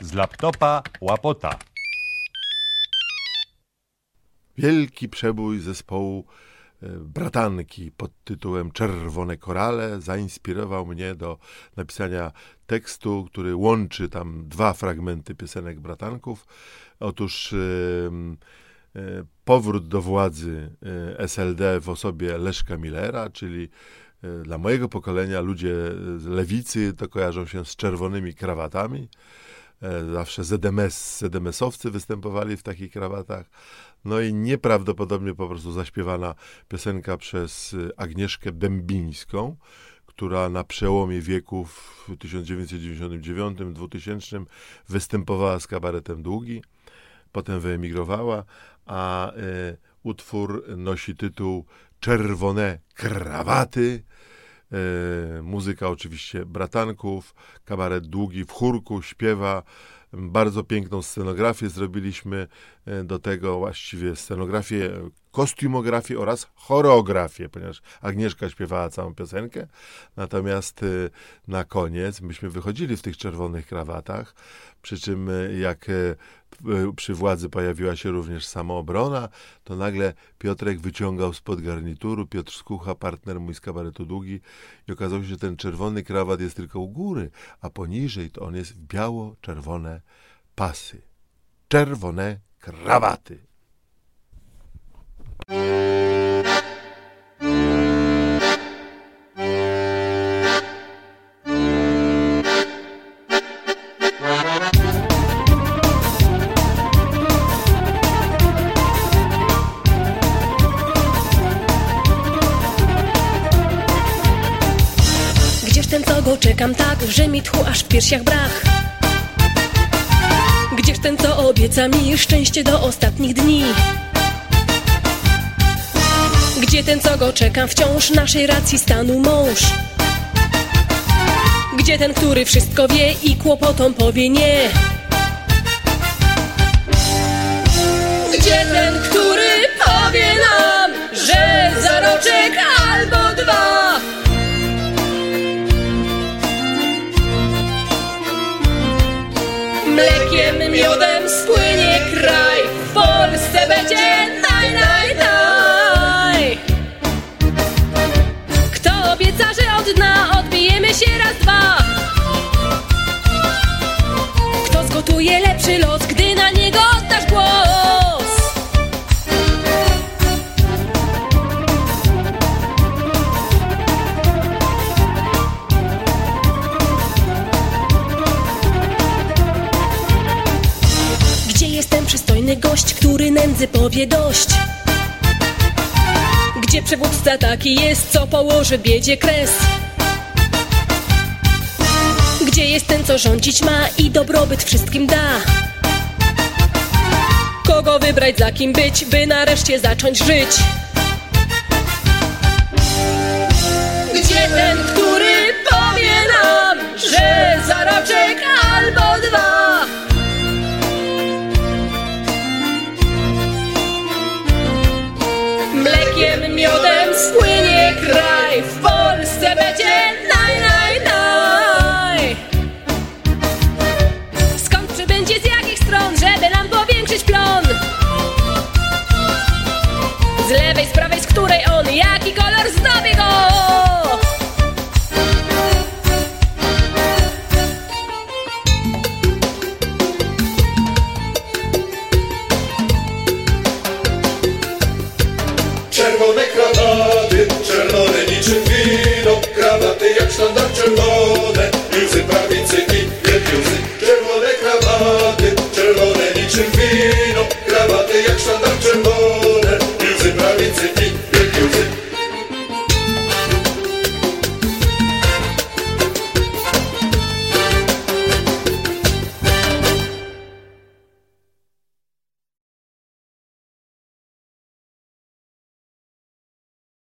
Z laptopa łapota. Wielki przebój zespołu e, bratanki pod tytułem Czerwone Korale zainspirował mnie do napisania tekstu, który łączy tam dwa fragmenty piosenek bratanków. Otóż e, e, powrót do władzy SLD w osobie Leszka Millera, czyli dla mojego pokolenia ludzie z lewicy to kojarzą się z czerwonymi krawatami. Zawsze ZMS, ZMS-owcy występowali w takich krawatach. No i nieprawdopodobnie po prostu zaśpiewana piosenka przez Agnieszkę Dębińską, która na przełomie wieków w 1999-2000 występowała z kabaretem Długi, potem wyemigrowała, a y, utwór nosi tytuł Czerwone krawaty. Y, muzyka oczywiście bratanków, kabaret Długi w chórku śpiewa bardzo piękną scenografię zrobiliśmy e, do tego, właściwie scenografię, kostiumografię oraz choreografię, ponieważ Agnieszka śpiewała całą piosenkę. Natomiast e, na koniec myśmy wychodzili w tych czerwonych krawatach, przy czym e, jak przy władzy pojawiła się również samoobrona, to nagle Piotrek wyciągał spod garnituru, Piotr Skucha, partner mój z kabaretu Długi i okazało się, że ten czerwony krawat jest tylko u góry, a poniżej to on jest biało-czerwone pasy, czerwone krawaty. Gdzież ten, co go czekam tak, że mi tchu aż w piersiach brach? Gdzież ten, co obieca mi szczęście do ostatnich dni? Gdzie ten, co go czekam wciąż naszej racji stanu mąż? Gdzie ten, który wszystko wie i kłopotom powie nie? Mlekiem, miodem spłynie kraj. W Polsce będzie naj, naj, naj. Kto obieca, że od dna odbijemy się raz, dwa. Kto zgotuje lepszy los, Przystojny gość, który nędzy powie dość? Gdzie przywódca taki jest, co położy biedzie kres? Gdzie jest ten, co rządzić ma i dobrobyt wszystkim da? Kogo wybrać, za kim być, by nareszcie zacząć żyć? Gdzie ten, Miodem spłynie kraj. W Polsce Czerwone krawaty, czerwone niczym wino Krawaty jak sztandar